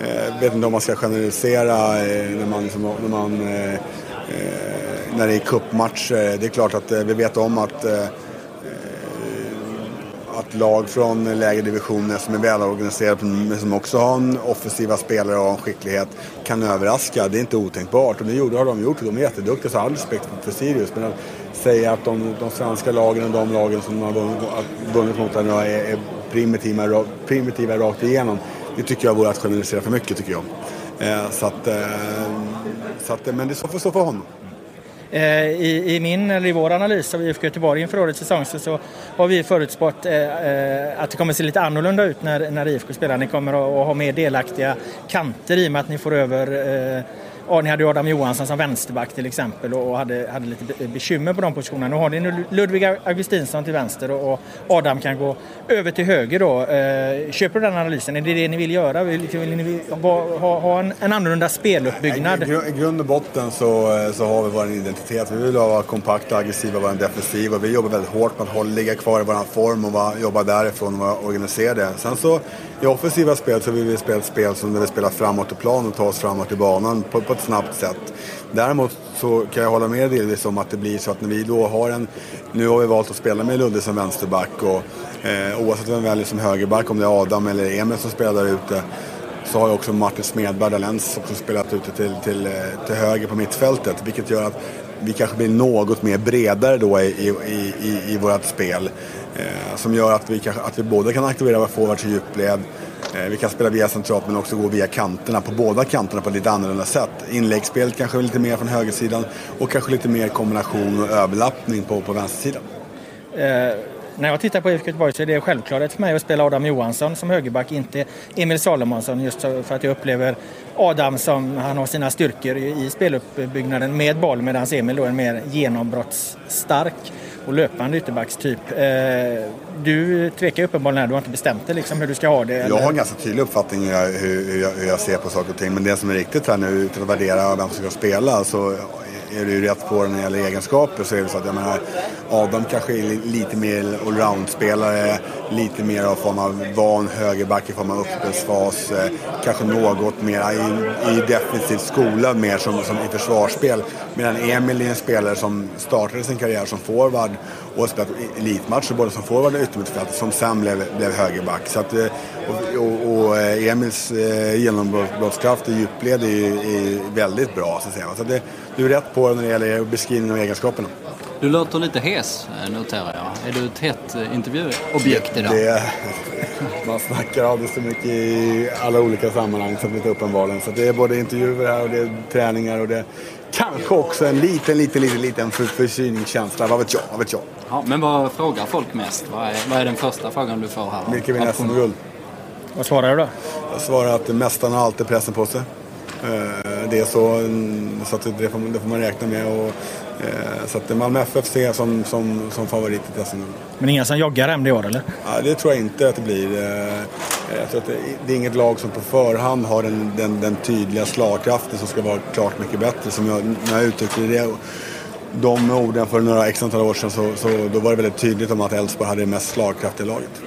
eh, vet inte om man ska generalisera eh, när man, liksom, när man eh, eh, när det är cupmatcher. Eh, det är klart att eh, vi vet om att eh, att lag från lägre divisioner som är välorganiserade men som också har en offensiva spelare och en skicklighet kan överraska. Det är inte otänkbart och det gjorde, har de gjort. De är jätteduktiga så all respekt för, Sirius. Men att säga att de, de svenska lagen och de lagen som de har vunnit, mot nu är, är primitiva, primitiva rakt igenom. Det tycker jag vore att generalisera för mycket tycker jag. Eh, så att, eh, så att, men det står för, så för honom. Eh, I, I min eller i vår analys av IFK Göteborg inför årets säsong så, så har vi förutspått eh, eh, att det kommer se lite annorlunda ut när, när IFK spelar. Ni kommer att, att ha mer delaktiga kanter i och med att ni får över eh, Ja, ni hade ju Adam Johansson som vänsterback till exempel och hade, hade lite bekymmer på de positionerna. Nu har ni nu Ludvig Augustinsson till vänster och, Adam kan gå över till höger då. Eh, köper du den analysen? Är det det ni vill göra? Vill, liksom, vill ni ha, ha, en, en annorlunda speluppbyggnad? I, grund och botten så, eh, så har vi vår identitet. Vi vill vara kompakta, aggressiva, vara defensiva. Vi jobbar väldigt hårt med att hålla, ligga kvar i vår form och vara, jobba därifrån och vara organiserade. Sen så i offensiva spel så vill vi spela ett spel som där vi spelar framåt i plan och tar oss framåt i banan på, på ett snabbt sätt. Däremot så kan jag hålla med delvis om att det blir så att när vi då har en... Nu har vi valt att spela med Ludde som vänsterback och eh, oavsett vem vi väljer som högerback, om det är Adam eller Emil som spelar där ute så har ju också Martin Smedberg Dalens också spelat ute till, till, eh, till höger på mittfältet. Vilket gör att vi kanske blir något mer bredare då i, i, i, i vårt spel. Eh, som gör att vi, kanske, att vi både kan aktivera våra forwards i djupled, Eh, vi kan spela via centralt men också gå via kanterna, på båda kanterna på ett lite annorlunda sätt. Inläggsspelet kanske lite mer från högersidan och kanske lite mer kombination och överlappning på, på vänstersidan. Eh, när jag tittar på IFK Göteborg så är det självklarhet för mig att spela Adam Johansson som högerback, inte Emil Salomonsson. Just för att jag upplever Adam som han har sina styrkor i speluppbyggnaden med boll medan Emil då är en mer genombrottsstark och löpande ytterbackstyp. Eh, du tvekar uppenbarligen här, du har inte bestämt dig liksom hur du ska ha det. Jag eller? har en ganska tydlig uppfattning hur jag, hur, hur, jag, hur jag ser på saker och ting. Men det som är riktigt här nu, utan att värdera vem som ska spela, så är du rätt på när det gäller egenskaper. Så är det så att jag menar, Adam kanske är lite mer allround-spelare, lite mer av form av van högerback i form av uppspelsfas. Eh, kanske något mer i, i defensiv skola mer som, som i försvarsspel. Medan Emil är en spelare som startade sin karriär som forward och spelat elitmatcher både som forward och yttermittfältare som sen blev, blev högerback. Så att, eh, och, och, och eh, Emils eh, genombrottskraft i djupled är, ju- väldigt bra. Så att säga. Så att det, du är rätt på när det gäller beskrivningen av egenskaperna. Du låter lite hes, noterar jag. Är du ett hett intervjuobjekt idag? Det, man snackar av det så mycket i alla olika sammanhang är inte uppenbarligen. Så det är både intervjuer här och det är träningar och det kanske också en liten, liten, liten, liten för, förkylningskänsla. Vad vet jag? Vad vet jag? Ja, men vad frågar folk mest? Vad är, vad är den första frågan du får här? Vilka vinner SM-guld? Vad svarar du då? Jag svarar att mästarna har alltid pressen på sig. Eh, Det är så, mm, så att det, får, man- det får man räkna med. Och, eh, så att Malmö FF ser jag som, som, som favorit i SM-guld. Men inga som joggar hem det år eller? Ja, det tror jag inte att det blir. Eh, tror att det, är inget lag som på förhand har den, den, den tydliga slagkraften som ska vara klart mycket bättre. Som jag, när jag uttryckte det de orden för några x antal år sedan så, så då var det väldigt tydligt om att Elfsborg hade det mest slagkraftiga laget.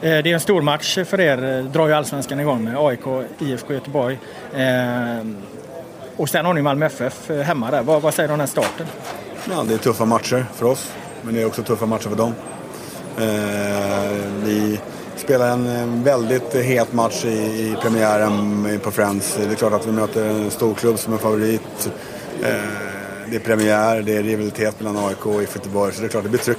Eh, det är en stor match för er, eh, drar ju Allsvenskan igång med AIK, IFK Göteborg. Och sen har ni Malmö FF hemma där. Vad, vad säger du om den starten? Ja, det är tuffa matcher för oss, men det är också tuffa matcher för dem. vi spelar en väldigt het match i, i premiären på Friends. Det är klart att vi möter en stor klubb som är favorit. det är premiär, det är rivalitet mellan AIK och IFK Göteborg, så det är klart det blir tryck.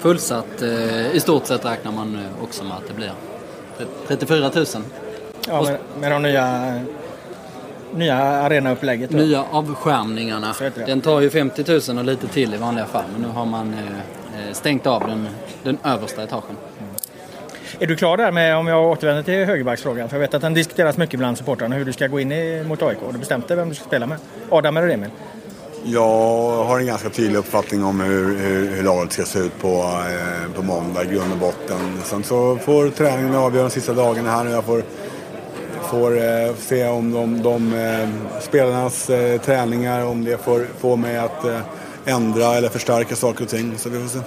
Fullsatt eh, i stort sett räknar man eh, också med att det blir. 34 000. Ja, med, med de nya, nya arenaupplägget. Nya avskärmningarna. Den tar ju 50 000 och lite till i vanliga fall. Men nu har man eh, eh, stängt av den, den översta etagen. Är du klar där med, om jag återvänder till högerbacksfrågan, för jag vet att den diskuteras mycket bland supportrarna, hur du ska gå in i, mot AIK. Har du bestämt dig vem du ska spela med? Adam eller Emil? Jag har en ganska tydlig uppfattning om hur, hur, hur laget ska se ut på, eh, på måndag i grund och botten. Sen så får träningen avgöra de sista dagarna här och jag får, får eh, se om de, de eh, spelarnas eh, träningar, om det får, får mig att eh, ändra eller förstärka saker och ting. Så vi får se.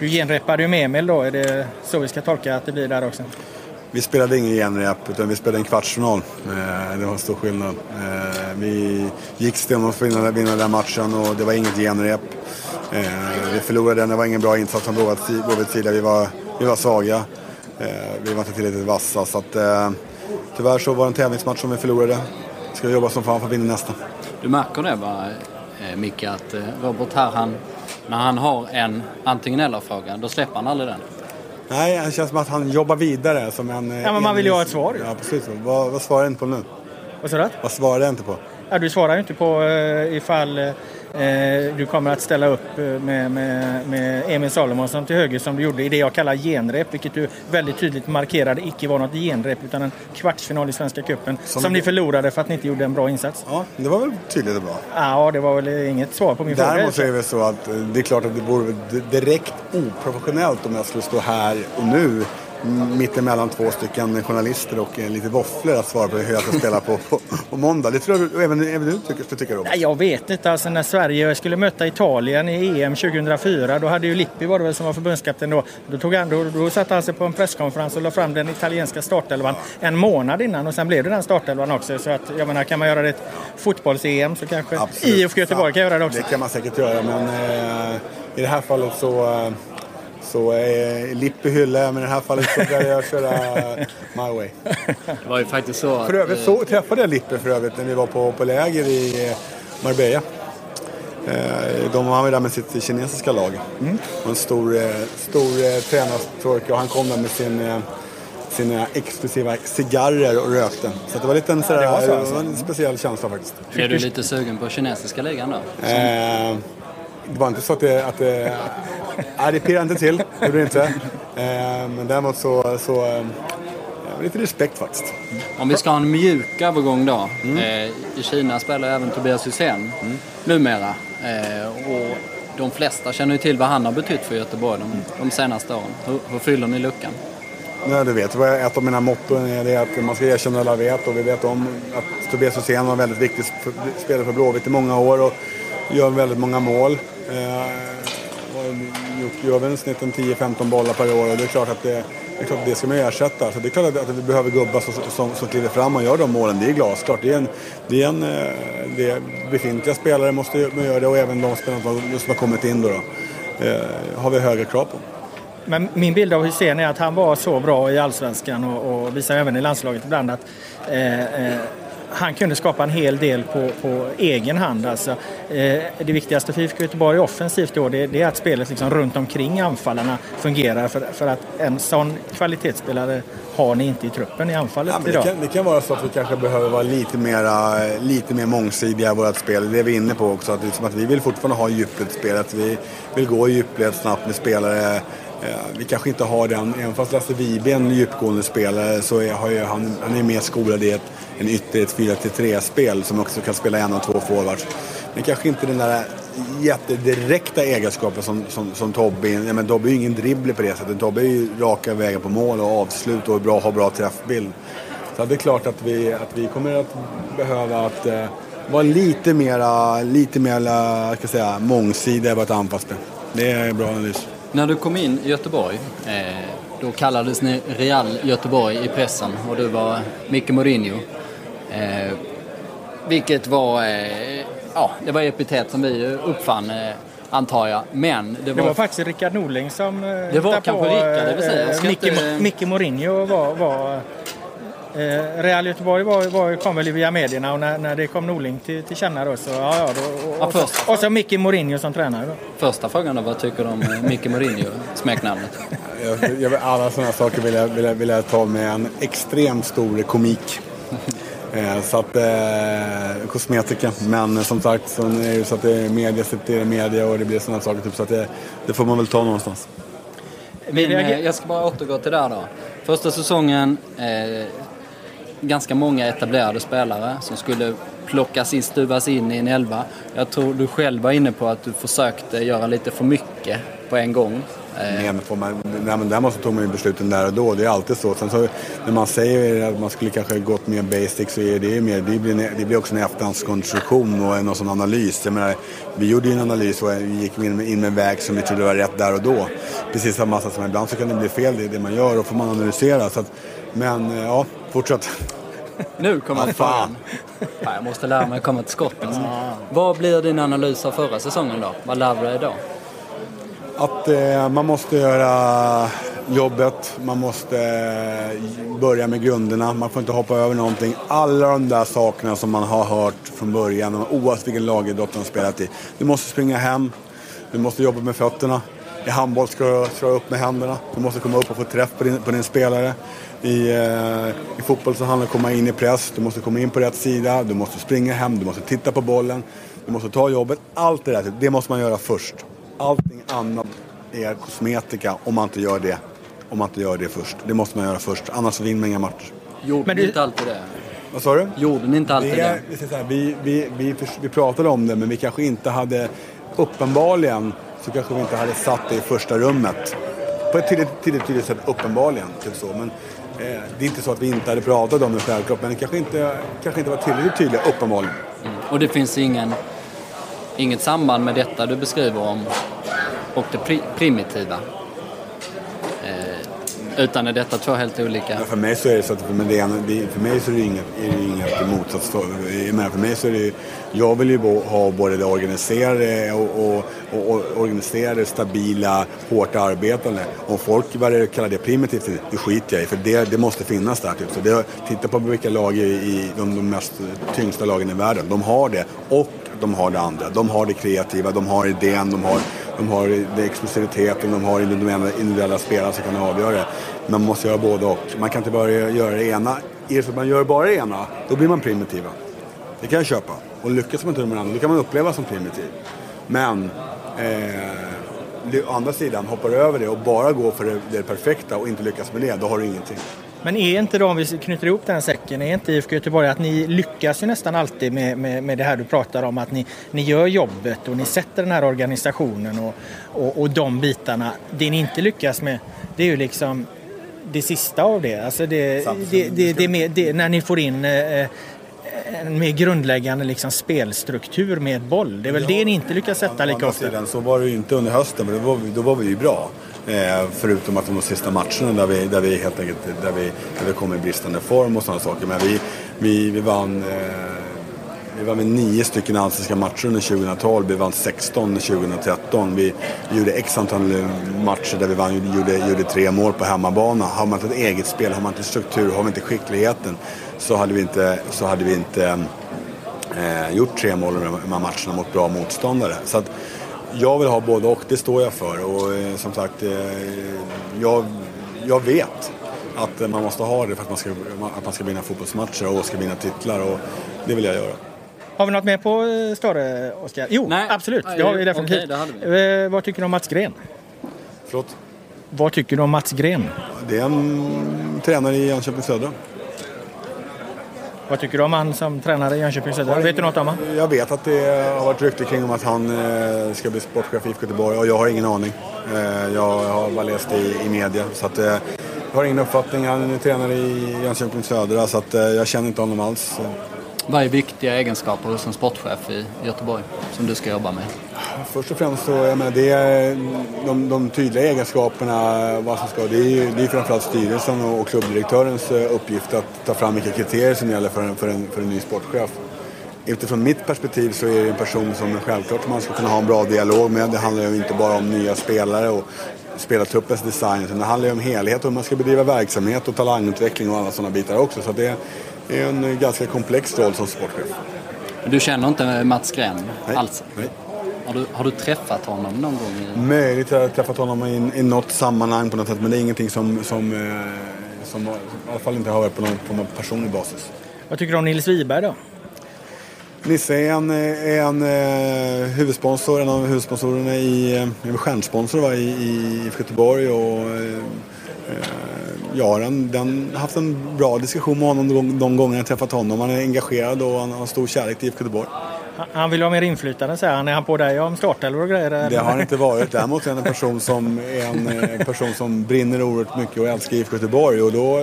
Du genrepade ju med Emil då, är det så vi ska tolka att det blir där också? Vi spelade ingen genrep utan vi spelade en kvartsfinal. Eh, det var en stor skillnad. Eh, vi gick stenhårt för att vinna den matchen och det var inget genrep. Eh, vi förlorade den, det var ingen bra insats från Blåvitts sida. Vi var, vi var svaga. Vi var inte tillräckligt vassa så att tyvärr så var det en tävlingsmatch som vi förlorade. Vi ska jobba som fan för att vinna nästa. Du märker det va, Micke, att Robert här, han, när han har en antingen eller-fråga, då släpper han aldrig den. Nej, det känns som att han jobbar vidare som en... Ja, men man vill ju ha ett svar Ja, precis. Vad, vad svarar jag inte på nu? Vad sa du? Vad svarar jag inte på? Ja, du svarar ju inte på uh, ifall uh, du kommer att ställa upp eh, med, med, med Emil Salomonsson till höger som du gjorde i det jag kallar genrep, vilket du väldigt tydligt markerade icke var något genrep utan en kvartsfinal i Svenska Cupen som, som ni förlorade för att ni inte gjorde en bra insats. Ja, det var väl tydligt och bra. Ja, det var väl inget svar på min Däremot fråga. Däremot är det så att det är klart att det vore direkt oprofessionellt om jag skulle stå här och nu mittemellan två stycken journalister och lite våfflor att svara på hur jag ska spela på, på, på måndag. Det tror jag även, även du tycker, tycker Robert? Jag vet inte. Alltså när Sverige skulle möta Italien i EM 2004 då hade ju Lippi var det väl som var förbundskapten då. Då, tog han, då, då satt han sig på en presskonferens och la fram den italienska startelvan ja. en månad innan och sen blev det den startelvan också. Så att jag menar kan man göra det ett fotbolls-EM så kanske IFK Göteborg kan göra det också. Det kan man säkert göra men eh, i det här fallet så eh, så eh, hylla, men i det här fallet så väljer jag köra my way. Det var ju faktiskt så att... För övrigt så träffade jag Lippi för övrigt när vi var på, på läger i eh, Marbella. Eh, de var där med sitt kinesiska lag. Mm. En stor, eh, stor tränarturk och han kom där med sin sina exklusiva cigarrer och rökte. Så det var lite en, sådär, ja, det var så, alltså. en speciell känsla faktiskt. Är du lite sugen på kinesiska ligan då? Eh, det var inte så att det... Att det nej, det pirrade inte till. Det gjorde det inte. Eh, men däremot så... så eh, lite respekt faktiskt. Om vi ska ha en mjuk övergång då. Mm. Eh, I Kina spelar även Tobias Hysén mm. numera. Eh, och de flesta känner ju till vad han har betytt för Göteborg de, de senaste åren. Hur, hur fyller ni luckan? Ja, du vet, ett av mina motton är det att man ska erkänna alla vet och vi vet om att Tobias Hysén var en väldigt viktig spelare för Blåvitt i många år och gör väldigt många mål. Eh, gör väl snitt 10-15 bollar per år och det är klart att det, det, är klart att det ska man ersätta. Så det är klart att, vi behöver gubbar som, som, som kliver fram och gör de målen. Det är glasklart. Det är en, det är en eh, det är befintliga spelare måste göra det och även de spelare som har kommit in då. då eh, har vi höga krav på. Men min bild av Hussein är att han var så bra i Allsvenskan och, och visar även i landslaget ibland att eh, eh, han kunde skapa en hel del på, på egen hand. Alltså, eh, det viktigaste för IFK Göteborg offensivt då, det, det, är att spelet liksom runt omkring anfallarna fungerar. För, för att en sån kvalitetsspelare har ni inte i truppen i anfallet ja, idag. Det kan, det kan, vara så att vi kanske behöver vara lite, mera, lite mer mångsidiga i vårt spel. Det är vi inne på också. Att, liksom att vi vill fortfarande ha djupledsspelet. Vi vill gå i djupled snabbt med spelare Eh, vi kanske inte har den, även fast Lasse Vibe är en djupgående spelare så är, har han, han är mer skolad i ett, en ytter, ett 4-3-spel som också kan spela en och två forwards. Men kanske inte den där jättedirekta egenskapen som, som, som Tobbe ja, men Tobbe är ju ingen dribbler på det sättet. Tobbe är ju raka vägar på mål och avslut och bra, har bra träffbild. Så det är klart att vi, att vi kommer att behöva att eh, vara lite mera, lite mera eh, ska jag säga, anfallsspel. Det är en bra analys. När du kom in i Göteborg, eh, då kallades ni Real Göteborg i pressen och du var Micke Mourinho. Eh, vilket var, eh, ja, det var epitet som vi uppfann antar jag. Men det var... Det var faktiskt Rickard Norling som... Det var kanske Rickard, det vill säga. Micke, inte- Micke Mourinho var... var eh, Real Göteborg var, var, kom väl via medierna och när, när det kom Norling till, till känna då så... Ja, ja, då, och, Ja, och, så, först. och så Micke Mourinho som tränare då. Första frågan då, vad tycker du om eh, Micke Mourinho, smeknamnet? Jag, jag, alla sådana saker vill jag, vill, jag, vill jag ta med en extremt stor komik. Eh, så att, eh, kosmetika. Men som sagt så är det så att det är media sitter i media och det blir sådana saker. Typ, så att det, det får man väl ta någonstans. Min, eh, jag ska bara återgå till det här då. Första säsongen, eh, ganska många etablerade spelare som skulle plockas in, stuvas in i en elva. Jag tror du själv var inne på att du försökte göra lite för mycket på en gång. Eh, nej, Men får man, nej, men där måste tog man ju besluten där och då. Det är alltid så. Sen så när man säger att man skulle kanske gått mer basic så är det ju mer, det blir, det blir också en efterhandskonstruktion och en sån analys. Jag menar, vi gjorde ju en analys och vi gick in med, in med en väg som vi trodde var rätt där och då. Precis samma sak som ibland så kan det bli fel det, det man gör och får man analysera. Så att, men eh, ja, fortsätt. Nu kommer Ja, frågan. fan. Jag måste lära mig att komma till skott. Vad blir din analys av förra säsongen då? Vad lärde du dig då? Att eh, man måste göra jobbet, man måste eh, börja med grunderna, man får inte hoppa över någonting. Alla de där sakerna som man har hört från början, oavsett vilken lagidrott man spelat i. Du måste springa hem, du måste jobba med fötterna. I handboll ska du slå upp med händerna, du måste komma upp och få träff på din, på din spelare. I, eh, I fotboll så handlar det om att komma in i press, du måste komma in på rätt sida, du måste springa hem, du måste titta på bollen, du måste ta jobbet. Allt det där, det måste man göra först. Allting annat är kosmetika om man inte gör det. Om man inte gör det först. Det måste man göra först, annars vinner man inga matcher. Gjorde Men du- inte alltid det? Vad sa du? Gjorde ni inte alltid Det det? är, det är så här, vi, vi, vi, vi pratade om det men vi kanske inte hade, uppenbarligen så kanske vi inte hade satt det i första rummet. På ett tydligt, tydligt, tydligt sätt uppenbarligen. Typ så. Men, eh, det är inte så att vi inte hade pratat om det självklart men det kanske inte, kanske inte var tillräckligt tydliga uppenbarligen. Och det finns ingen, inget samband med detta du beskriver om och det pri- primitiva? Eh, utan är detta två helt olika? Men för mig så är det så att för mig, för så är det inget, är det inget motsatsförhållande. För mig så är det jag vill ju bo, ha både det organiserade och, och, och, och organiserade, stabila, hårt arbetande. Om folk börjar kalla det primitivt, det skiter jag i för det, det måste finnas där. Typ. Så det, titta på vilka lag i, i de, de mest tyngsta lagen i världen. De har det och de har det andra. De har det kreativa, de har idén, de har, de har det explosiviteten, de har individuella, individuella spelare som kan avgöra det. Man måste göra både och. Man kan inte bara göra det ena. Är det så att man gör bara det ena, då blir man primitiva. Det kan jag köpa. Och lyckas man inte med det andra, då kan man uppleva som primitiv. Men eh, å andra sidan, hoppar över det och bara går för det, det perfekta och inte lyckas med det, då har du ingenting. Men är inte då, om vi knyter ihop den säcken, är inte IFK Göteborg att ni lyckas ju nästan alltid med, med, med det här du pratar om, att ni, ni gör jobbet och ni sätter den här organisationen och, och, och de bitarna. Det ni inte lyckas med, det är ju liksom det sista av det. Alltså det, det, det, det, när ni får in eh, en mer grundläggande liksom spelstruktur med boll. Det är väl det ni inte lyckas sätta lika ofta. sidan så var det ju inte under hösten, men då var vi, då var vi ju bra. Eh, förutom att de sista matcherna där vi, där vi helt enkelt där vi, där vi kom i bristande form och sådana saker. Men vi, vi, vi vann eh, vi vann med nio stycken allsvenska matcher under 2012. Vi vann 16 2013. Vi gjorde x antal matcher där vi vann, gjorde, gjorde tre mål på hemmabana. Har man inte ett eget spel, har man inte struktur, har man inte skickligheten så hade vi inte, så hade vi inte eh, gjort tre mål i de här matcherna mot bra motståndare. Så att jag vill ha både och, det står jag för. Och eh, som sagt, eh, jag, jag vet att man måste ha det för att man ska, att man ska vinna fotbollsmatcher och ska vinna titlar och det vill jag göra. Har vi något mer på eh, Stare, Oskar? Jo, Nej. absolut. Det har vi definitivt. det hade Eh, vad tycker du om Mats Gren? Förlåt? Vad tycker du om Mats Gren? Det är en tränare i Jönköping Södra. Vad tycker du om han som tränare i Jönköping Södra? Vet du något om han? Jag vet att det har varit rykte kring om att han eh, ska bli sportchef i IFK Göteborg och jag har ingen aning. Eh, jag har bara läst i, i media så att eh, jag har ingen uppfattning. Han är tränare i Jönköping Södra så att jag känner inte honom alls. Vad är viktiga egenskaper hos en sportchef i Göteborg som du ska jobba med? Först och främst så, jag menar, det är de, de tydliga egenskaperna, vad som ska, det är ju det är framförallt styrelsen och klubbdirektörens eh, uppgift att ta fram vilka kriterier som gäller för en, för en, för en ny sportchef. Utifrån mitt perspektiv så är det en person som självklart man ska kunna ha en bra dialog med. Det handlar ju inte bara om nya spelare och spelartruppens design utan det handlar ju om helhet och hur man ska bedriva verksamhet och talangutveckling och alla sådana bitar också. Så det är en ganska komplex roll som sportchef. Du känner inte Mats Gren Nej. alls? Nej. Har du, har du träffat honom någon gång? I... Möjligt att jag har träffat honom i, i något sammanhang på något sätt men det är ingenting som, som, eh, som i alla fall inte har varit på någon, på någon personlig basis. Vad tycker du om Nils Wiberg då? Nisse är en, är en eh, huvudsponsor, en av huvudsponsorerna i, eh, stjärnsponsor va, i, i IFK Göteborg och eh, eh, jag har en, den, haft en bra diskussion med honom de, de gånger jag träffat honom. Han är engagerad och han har stor kärlek till IFK Göteborg. Han- vill ha mer inflytande säger han. Är han på dig om startelvor och grejer? eller? Det har han inte varit. Däremot är han en person som, en person som brinner oerhört mycket och älskar IFK Göteborg. Och då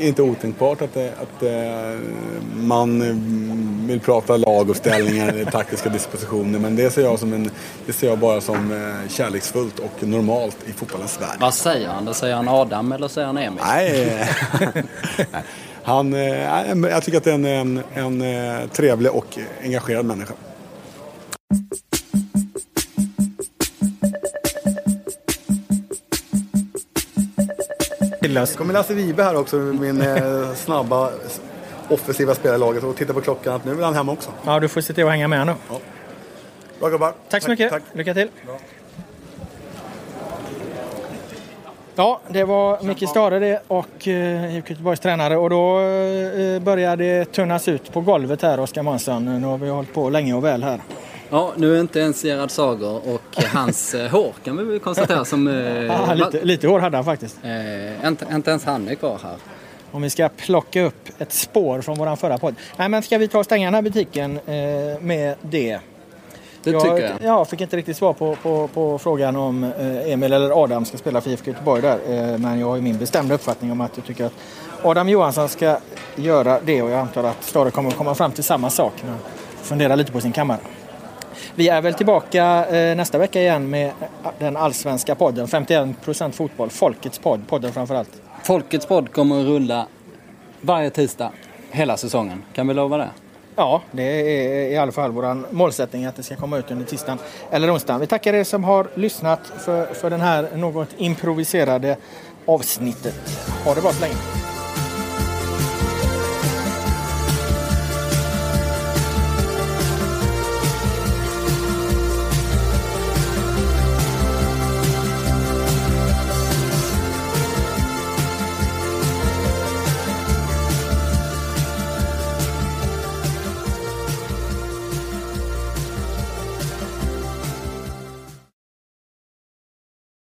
inte otänkbart att, det- att eh, man eh, vill prata lag och ställningar taktiska dispositioner. Men det ser jag, som en, det ser jag bara som eh, kärleksfullt och normalt i fotbollens värld. Vad säger han? Då säger han Adam eller säger han Emil? Nej, han, eh, jag tycker att det är en, en, eh, trevlig och engagerad människa. Tillas. kommer Lasse Vibe här också, min eh, snabba offensiva spelare i laget och titta på klockan att nu vill han hem också. Ja, du får se till att hänga med nu. Bra gubbar. Tack så mycket. Tack. Lycka till. Ja, det var Micke Stare det och eh, IFK Göteborgs tränare och då eh, börjar det tunnas ut på golvet här Oskar Månsson. Nu har vi hållit på länge och väl här. Ja, nu är inte ens Gerhard Sager och hans eh, hår kan vi väl konstatera som... Eh, Ah, lite, lite hår hade han faktiskt. eh, inte, inte ens han är kvar här. Om vi ska plocka upp ett spår från våran förra podd. Nej men ska vi ta och stänga den här butiken eh, med det? Det jag, tycker jag. Jag fick inte riktigt svar på, på, på frågan om eh, Emil eller Adam ska spela för IFK Göteborg där. Eh, men jag har ju min bestämda uppfattning om att jag tycker att Adam Johansson ska göra det och jag antar att Stare kommer att komma fram till samma sak. när han funderar lite på sin kammare. Vi är väl tillbaka eh, nästa vecka igen med den allsvenska podden 51% fotboll, Folkets podd, podden framförallt. Folkets podd kommer att rulla varje tisdag hela säsongen. Kan vi lova det? Ja, det är i alla fall vår målsättning att det ska komma ut under tisdagen eller onsdagen. Vi tackar er som har lyssnat för, för den här något improviserade avsnittet. Ha det bra så länge.